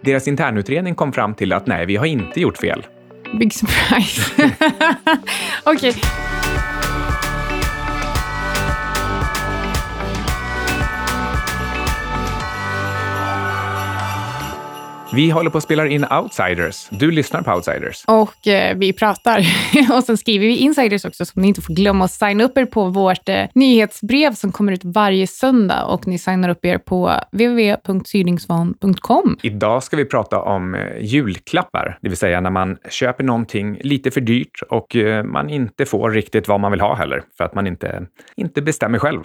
deras internutredning kom fram till att nej, vi har inte gjort fel. Big surprise. Okej. Okay. Vi håller på att spela in Outsiders. Du lyssnar på Outsiders. Och eh, vi pratar. och sen skriver vi Insiders också, så ni inte får glömma att signa upp er på vårt eh, nyhetsbrev som kommer ut varje söndag. Och ni signar upp er på www.sydingsvan.com. Idag ska vi prata om eh, julklappar, det vill säga när man köper någonting lite för dyrt och eh, man inte får riktigt vad man vill ha heller, för att man inte, inte bestämmer själv.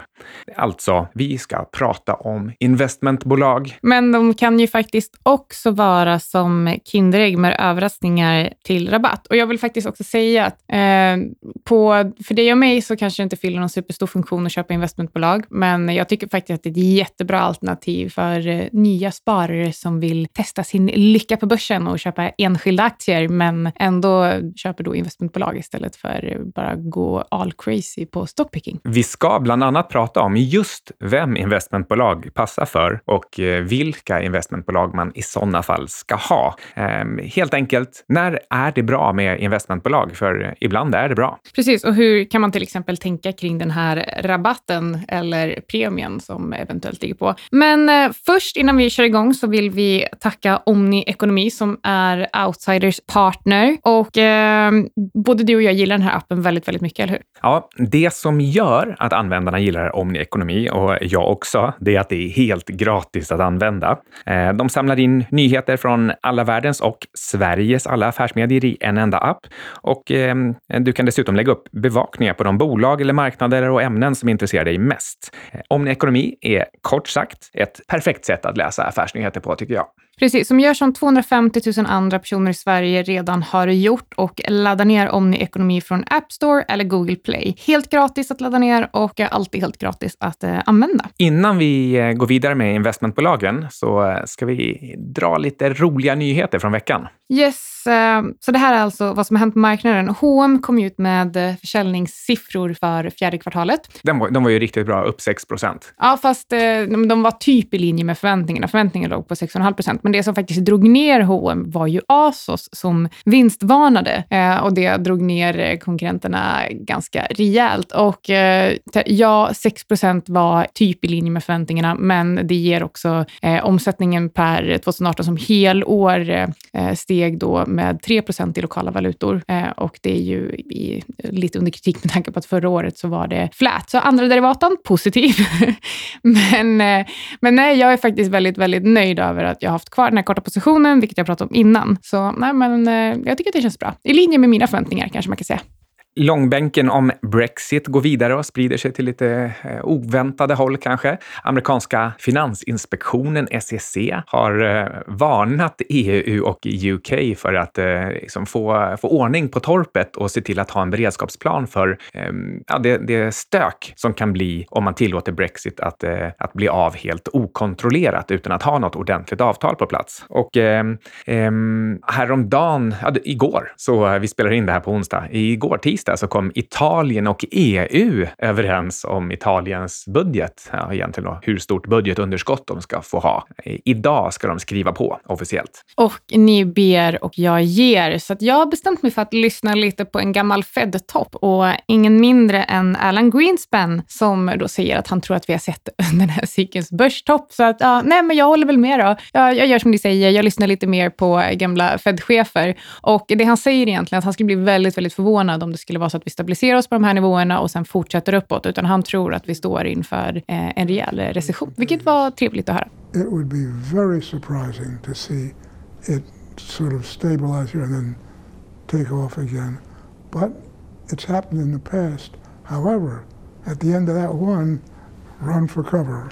Alltså, vi ska prata om investmentbolag. Men de kan ju faktiskt också vara som Kinderägg med överraskningar till rabatt. Och jag vill faktiskt också säga att eh, på, för dig och mig så kanske det inte fyller någon superstor funktion att köpa investmentbolag, men jag tycker faktiskt att det är ett jättebra alternativ för eh, nya sparare som vill testa sin lycka på börsen och köpa enskilda aktier, men ändå köper då investmentbolag istället för bara gå all crazy på stockpicking. Vi ska bland annat prata om just vem investmentbolag passar för och eh, vilka investmentbolag man i sådana fall ska ha. Ehm, helt enkelt, när är det bra med investmentbolag? För ibland är det bra. Precis, och hur kan man till exempel tänka kring den här rabatten eller premien som eventuellt ligger på? Men eh, först, innan vi kör igång, så vill vi tacka Omni Ekonomi som är Outsiders partner. Och eh, både du och jag gillar den här appen väldigt, väldigt mycket, eller hur? Ja, det som gör att användarna gillar Omni Ekonomi och jag också, det är att det är helt gratis att använda. Eh, de samlar in nyheter nyheter från alla världens och Sveriges alla affärsmedier i en enda app. Och eh, du kan dessutom lägga upp bevakningar på de bolag eller marknader och ämnen som intresserar dig mest. Omni Ekonomi är kort sagt ett perfekt sätt att läsa affärsnyheter på, tycker jag. Precis, som gör som 250 000 andra personer i Sverige redan har gjort och ladda ner Omni Ekonomi från App Store eller Google Play. Helt gratis att ladda ner och alltid helt gratis att eh, använda. Innan vi eh, går vidare med investmentbolagen så eh, ska vi dra lite roliga nyheter från veckan. Yes, eh, så det här är alltså vad som har hänt på marknaden. H&M kom ut med eh, försäljningssiffror för fjärde kvartalet. De var, de var ju riktigt bra, upp 6 procent. Ja, fast eh, de, de var typ i linje med förväntningarna. Förväntningarna låg på 6,5 procent. Men det som faktiskt drog ner H&M var ju Asos som vinstvarnade och det drog ner konkurrenterna ganska rejält. Och ja, 6 procent var typ i linje med förväntningarna, men det ger också omsättningen per 2018 som helår steg steg då med 3 procent i lokala valutor eh, och det är ju i, lite under kritik med tanke på att förra året så var det flat. Så andra derivatan, positiv. men, eh, men nej, jag är faktiskt väldigt, väldigt nöjd över att jag har haft kvar den här korta positionen, vilket jag pratade om innan. Så nej, men eh, jag tycker att det känns bra. I linje med mina förväntningar kanske man kan säga. Långbänken om Brexit går vidare och sprider sig till lite eh, oväntade håll kanske. Amerikanska finansinspektionen, SEC, har eh, varnat EU och UK för att eh, liksom få, få ordning på torpet och se till att ha en beredskapsplan för ehm, ja, det, det stök som kan bli om man tillåter Brexit att, att bli av helt okontrollerat utan att ha något ordentligt avtal på plats. Och eh, eh, häromdagen, ja, igår, så vi spelar in det här på onsdag, igår tisdag tisdag så alltså, kom Italien och EU överens om Italiens budget. Ja, egentligen då, hur stort budgetunderskott de ska få ha. Idag ska de skriva på officiellt. Och ni ber och jag ger. Så jag har bestämt mig för att lyssna lite på en gammal Fed-topp och ingen mindre än Alan Greenspan som då säger att han tror att vi har sett den här cykelns börstopp. Så att, ja, nej, men jag håller väl med då. Jag, jag gör som ni säger, jag lyssnar lite mer på gamla Fed-chefer och det han säger egentligen att han skulle bli väldigt, väldigt förvånad om det skulle skulle vara så att vi stabiliserar oss på de här nivåerna och sen fortsätter uppåt, utan han tror att vi står inför eh, en rejäl recession, vilket var trevligt att höra. It would be very surprising to see it sort of stabilize here and then take off again. But it's happened in the past. However, at the end of that one, run for cover.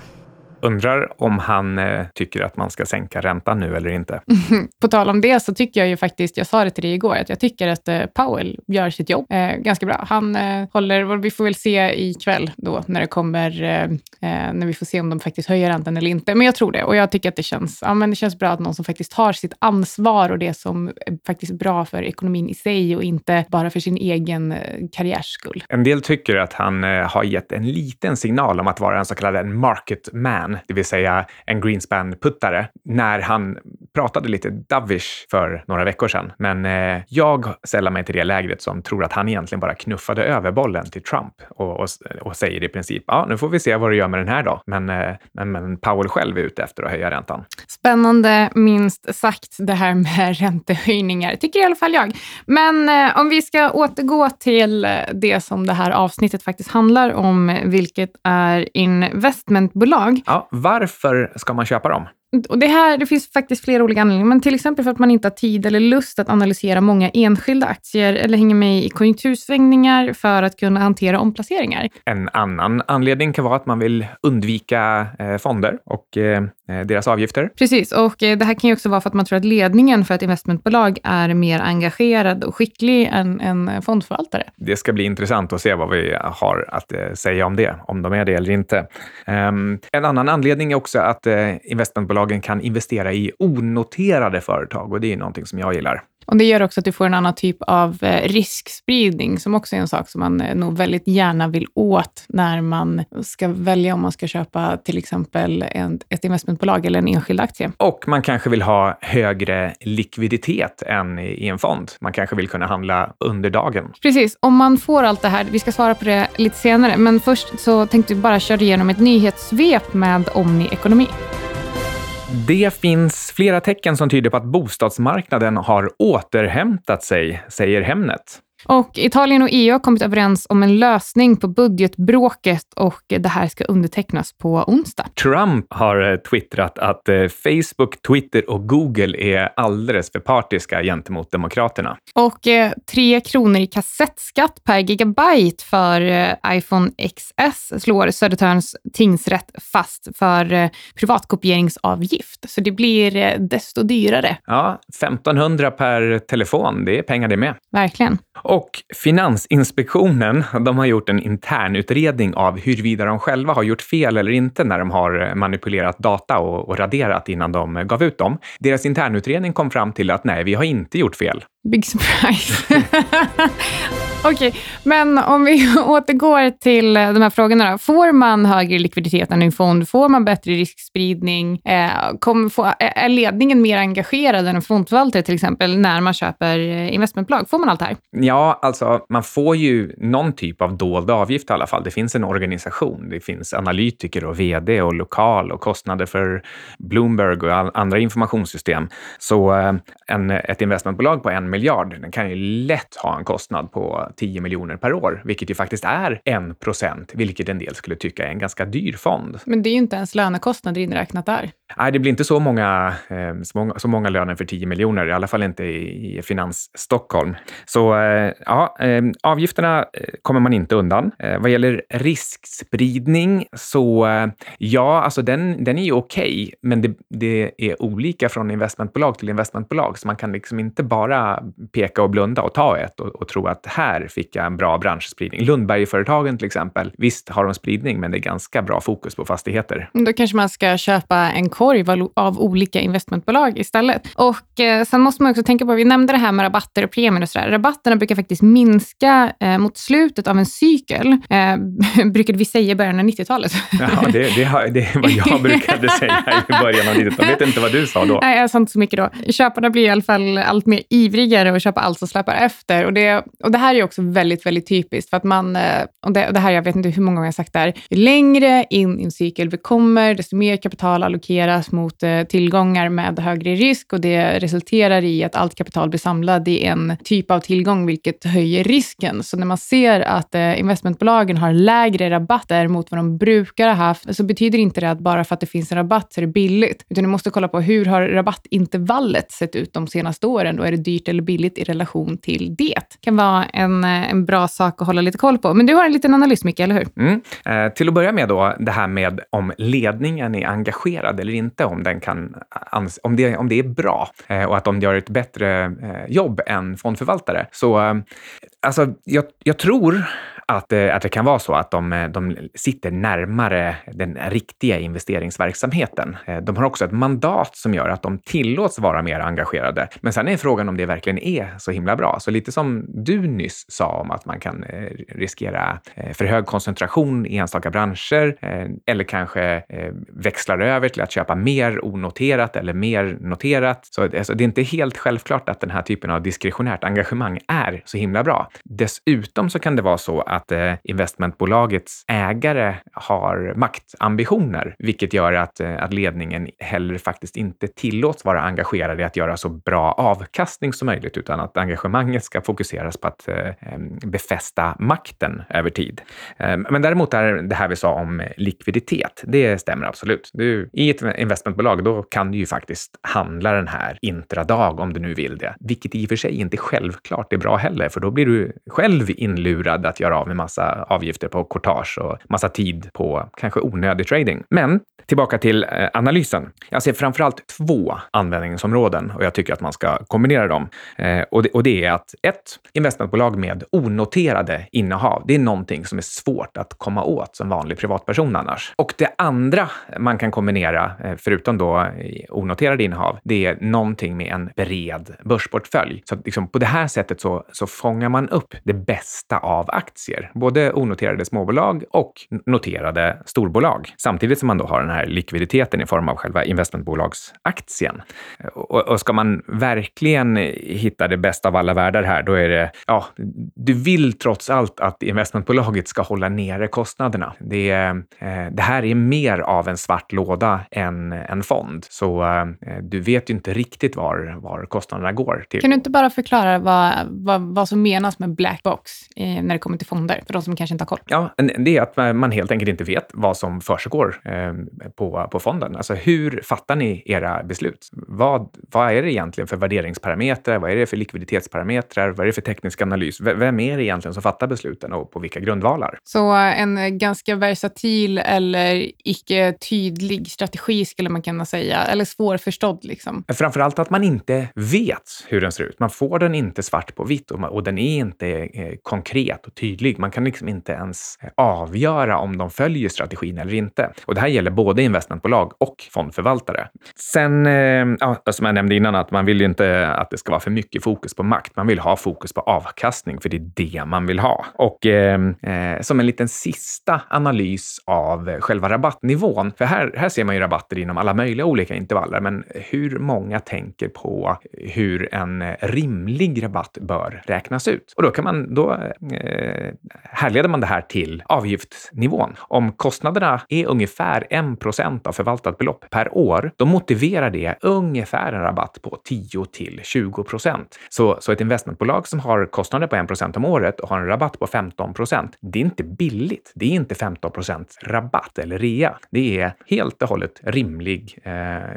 Undrar om han eh, tycker att man ska sänka räntan nu eller inte. På tal om det så tycker jag ju faktiskt, jag sa det till dig igår, att jag tycker att eh, Powell gör sitt jobb eh, ganska bra. Han eh, håller, vi får väl se ikväll då när det kommer, eh, eh, när vi får se om de faktiskt höjer räntan eller inte. Men jag tror det och jag tycker att det känns, ja, men det känns bra att någon som faktiskt tar sitt ansvar och det som är faktiskt bra för ekonomin i sig och inte bara för sin egen karriärs skull. En del tycker att han har gett en liten signal om att vara en så kallad market man det vill säga en Greenspan-puttare, när han pratade lite dovish för några veckor sedan, men eh, jag sällar mig till det lägret som tror att han egentligen bara knuffade över bollen till Trump och, och, och säger i princip, ja, nu får vi se vad du gör med den här då. Men, eh, men, men Powell själv är ute efter att höja räntan. Spännande, minst sagt, det här med räntehöjningar, tycker i alla fall jag. Men eh, om vi ska återgå till eh, det som det här avsnittet faktiskt handlar om, vilket är investmentbolag. Ja, varför ska man köpa dem? Och det, här, det finns faktiskt flera olika anledningar, men till exempel för att man inte har tid eller lust att analysera många enskilda aktier eller hänga med i konjunktursvängningar för att kunna hantera omplaceringar. En annan anledning kan vara att man vill undvika eh, fonder och eh, eh deras avgifter. Precis, och det här kan ju också vara för att man tror att ledningen för ett investmentbolag är mer engagerad och skicklig än en fondförvaltare. Det ska bli intressant att se vad vi har att säga om det, om de är det eller inte. Um, en annan anledning är också att investmentbolag bolagen kan investera i onoterade företag och det är någonting som jag gillar. Och Det gör också att du får en annan typ av eh, riskspridning som också är en sak som man eh, nog väldigt gärna vill åt när man ska välja om man ska köpa till exempel ett investmentbolag eller en enskild aktie. Och man kanske vill ha högre likviditet än i en fond. Man kanske vill kunna handla under dagen. Precis. Om man får allt det här, vi ska svara på det lite senare, men först så tänkte vi bara köra igenom ett nyhetssvep med Omni Ekonomi. Det finns flera tecken som tyder på att bostadsmarknaden har återhämtat sig, säger Hemnet. Och Italien och EU har kommit överens om en lösning på budgetbråket och det här ska undertecknas på onsdag. Trump har eh, twittrat att eh, Facebook, Twitter och Google är alldeles för partiska gentemot Demokraterna. Och eh, 3 kronor i kassettskatt per gigabyte för eh, iPhone XS slår Södertörns tingsrätt fast för eh, privatkopieringsavgift. Så det blir desto dyrare. Ja, 1500 per telefon, det är pengar det med. Verkligen. Och Finansinspektionen, de har gjort en internutredning av huruvida de själva har gjort fel eller inte när de har manipulerat data och, och raderat innan de gav ut dem. Deras internutredning kom fram till att nej, vi har inte gjort fel. Big surprise. Okej, okay, men om vi återgår till eh, de här frågorna. Då. Får man högre likviditet än en fond? Får man bättre riskspridning? Eh, kom, få, eh, är ledningen mer engagerad än en fondförvaltare till exempel när man köper eh, investmentbolag? Får man allt det här? Ja, alltså man får ju någon typ av dold avgift i alla fall. Det finns en organisation. Det finns analytiker och vd och lokal och kostnader för Bloomberg och andra informationssystem. Så eh, en, ett investmentbolag på en miljard, den kan ju lätt ha en kostnad på 10 miljoner per år, vilket ju faktiskt är 1 procent, vilket en del skulle tycka är en ganska dyr fond. Men det är ju inte ens lönekostnader inräknat där. Nej, det blir inte så många, eh, så många, så många löner för 10 miljoner, i alla fall inte i, i Finans Stockholm. Så eh, ja, eh, avgifterna kommer man inte undan. Vad gäller riskspridning så ja, alltså den, den är ju okej, okay, men det, det är olika från investmentbolag till investmentbolag, så man kan liksom inte bara peka och blunda och ta ett och, och tro att här fick jag en bra branschspridning. Lundbergföretagen till exempel, visst har de spridning, men det är ganska bra fokus på fastigheter. Då kanske man ska köpa en korg av olika investmentbolag istället. Och eh, sen måste man också tänka på, vi nämnde det här med rabatter och premier och sådär. Rabatterna brukar faktiskt minska eh, mot slutet av en cykel, eh, brukade vi säga i början av 90-talet. Ja, det, det, det är vad jag brukade säga i början av 90-talet. Jag vet inte vad du sa då. Nej, jag sa inte så mycket då. Köparna blir i alla fall allt mer ivrigare att köpa allt som släpar efter. Och det, och det här är också väldigt, väldigt typiskt för att man, eh, och det, och det här, jag vet inte hur många gånger jag sagt det här, ju längre in i en cykel vi kommer, desto mer kapital allokeras mot eh, tillgångar med högre risk och det resulterar i att allt kapital blir samlat i en typ av tillgång, vilket höjer risken. Så när man ser att eh, investmentbolagen har lägre rabatter mot vad de brukar ha haft, så betyder inte det att bara för att det finns en rabatt så är det billigt, utan du måste kolla på hur har rabattintervallet sett ut de senaste åren? Då är det dyrt eller billigt i relation till det. Det kan vara en, eh, en bra sak att hålla lite koll på. Men du har en liten analys, Micke, eller hur? Mm. Eh, till att börja med då, det här med om ledningen är engagerad eller inte inte, om, den kan, om, det, om det är bra eh, och att de gör ett bättre eh, jobb än fondförvaltare. Så eh, alltså, jag, jag tror att, eh, att det kan vara så att de, eh, de sitter närmare den riktiga investeringsverksamheten. Eh, de har också ett mandat som gör att de tillåts vara mer engagerade. Men sen är frågan om det verkligen är så himla bra. Så lite som du nyss sa om att man kan riskera för hög koncentration i enstaka branscher eller kanske växlar över till att köpa mer onoterat eller mer noterat. Så alltså, det är inte helt självklart att den här typen av diskretionärt engagemang är så himla bra. Dessutom så kan det vara så att att eh, investmentbolagets ägare har maktambitioner, vilket gör att, eh, att ledningen heller faktiskt inte tillåts vara engagerad i att göra så bra avkastning som möjligt, utan att engagemanget ska fokuseras på att eh, befästa makten över tid. Men däremot är det här vi sa om likviditet, det stämmer absolut. Du, I ett investmentbolag, då kan du ju faktiskt handla den här intradag om du nu vill det, vilket i och för sig inte självklart är bra heller, för då blir du själv inlurad att göra av med massa avgifter på courtage och massa tid på kanske onödig trading. Men tillbaka till eh, analysen. Jag ser framförallt två användningsområden och jag tycker att man ska kombinera dem. Eh, och, det, och det är att ett investmentbolag med onoterade innehav, det är någonting som är svårt att komma åt som vanlig privatperson annars. Och det andra man kan kombinera, eh, förutom då onoterade innehav, det är någonting med en bred börsportfölj. Så liksom på det här sättet så, så fångar man upp det bästa av aktier, både onoterade småbolag och noterade storbolag, samtidigt som man då har den här likviditeten i form av själva investmentbolagsaktien. Och, och ska man verkligen hitta det bästa av alla världar här, då är det, ja, du vill trots allt att investmentbolaget ska hålla nere kostnaderna. Det, eh, det här är mer av en svart låda än en fond, så eh, du vet ju inte riktigt var, var kostnaderna går till. Kan du inte bara förklara vad, vad, vad som menas med black box eh, när det kommer till fonder, för de som kanske inte har koll? Ja, det är att man helt enkelt inte vet vad som försiggår eh, på, på fonden. Alltså hur fattar ni era beslut? Vad, vad är det egentligen för värderingsparametrar? Vad är det för likviditetsparametrar? Vad är det för teknisk analys? Vem är det egentligen som fattar besluten och på vilka grundvalar? Så en ganska versatil eller icke tydlig strategi skulle man kunna säga, eller svårförstådd liksom? Framförallt att man inte vet hur den ser ut. Man får den inte svart på vitt och, och den är inte eh, konkret och tydlig. Man kan liksom inte ens eh, avgöra om de följer strategin eller inte. Och det här gäller både investmentbolag och fondförvaltare. Sen, eh, ja, som jag nämnde innan, att man vill ju inte att det ska vara för mycket fokus på makt. Man vill ha fokus på avkastning, för det är det man vill ha. Och eh, eh som en liten sista analys av själva rabattnivån, för här, här ser man ju rabatter inom alla möjliga olika intervaller, men hur många tänker på hur en rimlig rabatt bör räknas ut? Och då kan man, då eh, härleder man det här till avgiftsnivån. Om kostnaderna är ungefär 1 av förvaltat belopp per år, då motiverar det ungefär en rabatt på 10 till 20 procent. Så, så ett investmentbolag som har kostnader på 1% om året och har en rabatt på 15 procent, det är inte billigt. Det är inte 15 rabatt eller rea. Det är helt och hållet rimlig eh,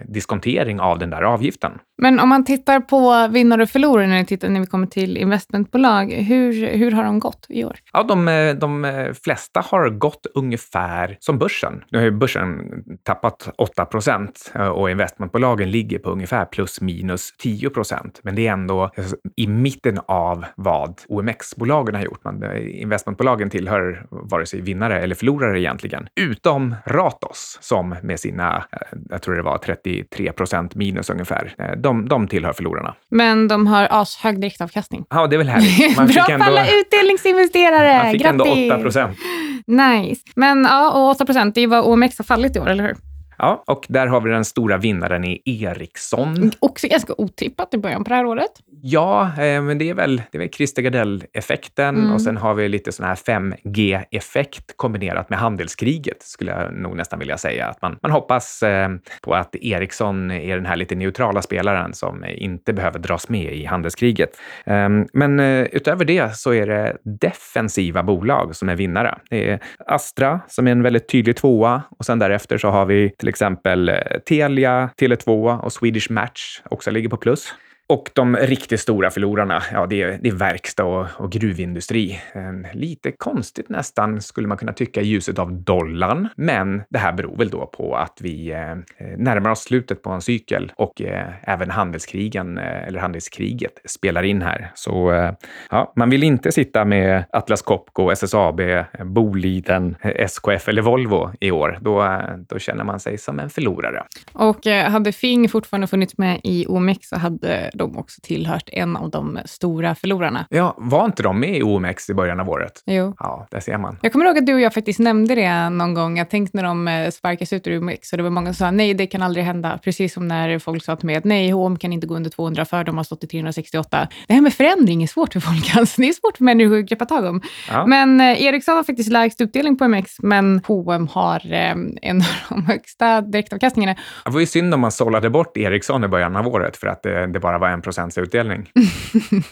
diskontering av den där avgiften. Men om man tittar på vinnare och förlorare när, tittar, när vi kommer till investmentbolag, hur, hur har de gått i år? Ja, de, de flesta har gått ungefär som börsen. Nu har ju börsen tappat 8 procent eh, och investmentbolagen ligger på ungefär plus minus 10 procent. Men det är ändå i mitten av vad OMX-bolagen har gjort. Man, eh, investmentbolagen tillhör vare sig vinnare eller förlorare egentligen, utom Ratos som med sina, eh, jag tror det var 33 procent minus ungefär, de, de tillhör förlorarna. Men de har ashög direktavkastning. Ja, det är väl härligt. Man Bra för alla utdelningsinvesterare! Man fick Grattis! ändå 8 procent. Nice. Men ja, och 8 procent, det är vad OMX har fallit i år, eller hur? Ja, och där har vi den stora vinnaren i Ericsson. Också ganska otippat i början på det här året. Ja, eh, men det är väl, det är väl Christer Gardell-effekten mm. och sen har vi lite sån här 5G-effekt kombinerat med handelskriget, skulle jag nog nästan vilja säga. Att man, man hoppas eh, på att Ericsson är den här lite neutrala spelaren som inte behöver dras med i handelskriget. Eh, men eh, utöver det så är det defensiva bolag som är vinnare. Det är Astra som är en väldigt tydlig tvåa och sen därefter så har vi till exempel eh, Telia, Tele2 och Swedish Match också ligger på plus. Och de riktigt stora förlorarna, ja, det är, det är verkstad och, och gruvindustri. Ehm, lite konstigt nästan, skulle man kunna tycka, i ljuset av dollarn. Men det här beror väl då på att vi eh, närmar oss slutet på en cykel och eh, även handelskrigen, eh, eller handelskriget, spelar in här. Så eh, ja, man vill inte sitta med Atlas Copco, SSAB, Boliden, eh, SKF eller Volvo i år. Då, eh, då känner man sig som en förlorare. Och eh, hade Fing fortfarande funnits med i OMX så hade de också tillhört en av de stora förlorarna. Ja, var inte de med i OMX i början av året? Jo. Ja, där ser man. Jag kommer ihåg att du och jag faktiskt nämnde det någon gång. Jag tänkte när de eh, sparkas ut ur OMX och det var många som sa nej, det kan aldrig hända. Precis som när folk sa till mig att nej, H&M kan inte gå under 200 för de har stått i 368. Det här med förändring är svårt för folk. Alltså. Det är svårt för människor att greppa tag om. Ja. Men eh, Ericsson har faktiskt lägst utdelning på OMX, men H&M har eh, en av de högsta direktavkastningarna. Det var ju synd om man sållade bort Ericsson i början av året för att det, det bara var en procents utdelning.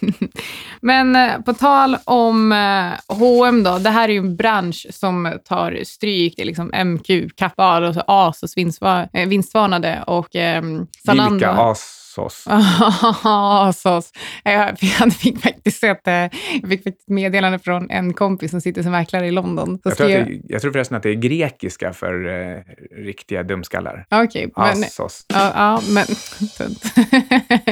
Men eh, på tal om eh, H&M då, det här är ju en bransch som tar stryk. Det är liksom MQ, Kappahl och Asos vinstva, vinstvarnade och eh, Zalando. Vilka as Asos. Asos. Jag fick faktiskt ett, jag fick ett meddelande från en kompis som sitter som mäklare i London. Jag tror, det, jag tror förresten att det är grekiska för eh, riktiga dumskallar. Okej. Okay, Asos. Ja, ja, men...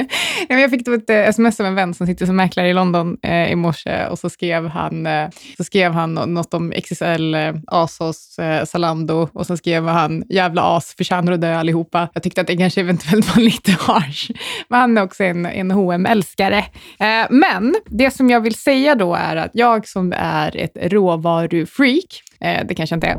jag fick typ ett eh, sms av en vän som sitter som mäklare i London eh, i morse och så skrev han, eh, så skrev han något om XXL, eh, Asos, eh, Zalando och så skrev han jävla as, förtjänar att dö allihopa. Jag tyckte att det kanske eventuellt var lite harsh. Men han är också en, en hm älskare eh, Men det som jag vill säga då är att jag som är ett råvarufreak, eh, det kanske jag inte är,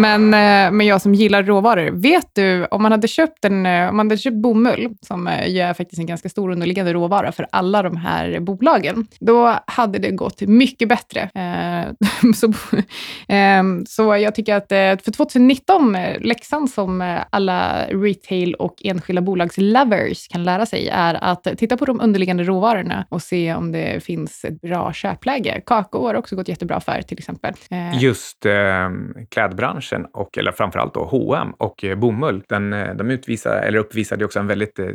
Men, eh, men jag som gillar råvaror, vet du om man hade köpt, en, eh, om man hade köpt bomull, som eh, ju är faktiskt en ganska stor underliggande råvara för alla de här bolagen, då hade det gått mycket bättre. så, ehm, så jag tycker att för 2019, läxan som alla retail och enskilda bolagslovers kan lära sig är att titta på de underliggande råvarorna och se om det finns ett bra köpläge. Kakao har också gått jättebra för till exempel. Just eh, klädbranschen branschen, och, eller framförallt då H&M och eh, bomull, den, eh, de utvisar, eller uppvisade också en väldigt eh,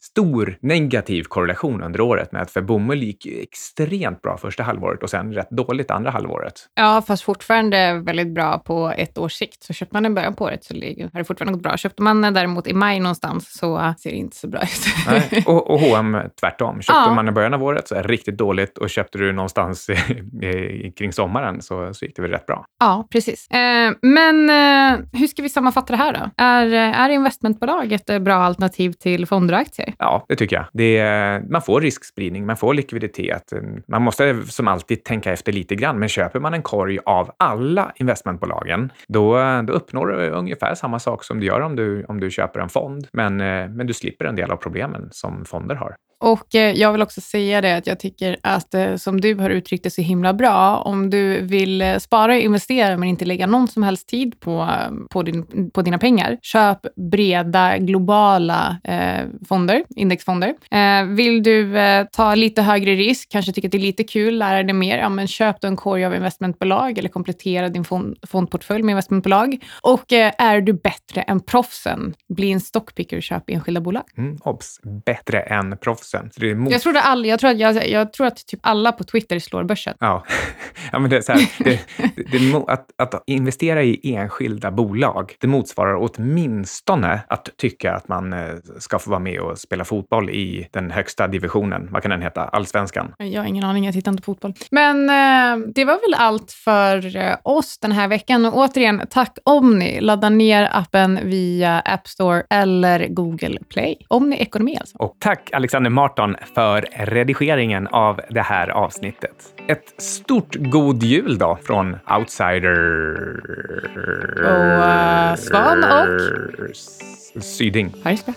stor negativ korrelation under året med att för bomull gick extremt bra första halvåret och sen rätt dåligt andra halvåret. Ja, fast fortfarande väldigt bra på ett års sikt. Så köpte man den början på året så har det fortfarande gått bra. Köpte man däremot i maj någonstans så ser det inte så bra ut. Nej, och, och H&M tvärtom. Köpte ja. man i början av året så är det riktigt dåligt och köpte du någonstans kring sommaren så, så gick det väl rätt bra. Ja, precis. Eh, men men eh, hur ska vi sammanfatta det här då? Är, eh, är investmentbolag ett eh, bra alternativ till fonder och aktier? Ja, det tycker jag. Det är, man får riskspridning, man får likviditet. Man måste som alltid tänka efter lite grann, men köper man en korg av alla investmentbolagen, då, då uppnår du ungefär samma sak som du gör om du, om du köper en fond. Men, men du slipper en del av problemen som fonder har. Och eh, jag vill också säga det att jag tycker att, eh, som du har uttryckt det så himla bra, om du vill eh, spara och investera men inte lägga någon som helst tid på, på, din, på dina pengar, köp breda globala eh, fonder, indexfonder. Eh, vill du eh, ta lite högre risk, kanske tycker att det är lite kul, lära dig mer, ja, men köp då en korg av investmentbolag eller komplettera din fond, fondportfölj med investmentbolag. Och är du bättre än proffsen, bli en stockpicker och köp enskilda bolag. Mm, obs, bättre än proffsen. Så det är mot... jag, trodde all, jag, tror att jag, jag tror att typ alla på Twitter slår börsen. Ja, ja men det är så här, det, det, det, att, att investera i enskilda bolag, det motsvarar åtminstone att tycka att man eh, ska få vara med och spela fotboll i den högsta divisionen. Vad kan den heta? Allsvenskan? Jag har ingen aning, jag tittar inte på fotboll. Men eh, det var väl allt för eh, oss den här veckan. Och återigen, tack Omni. Ladda ner appen via App Store eller Google Play. Omni Ekonomi alltså. Och tack Alexander Marton för redigeringen av det här avsnittet. Ett stort god jul då från Outsider... Och uh, Svan och... Syding. Ha det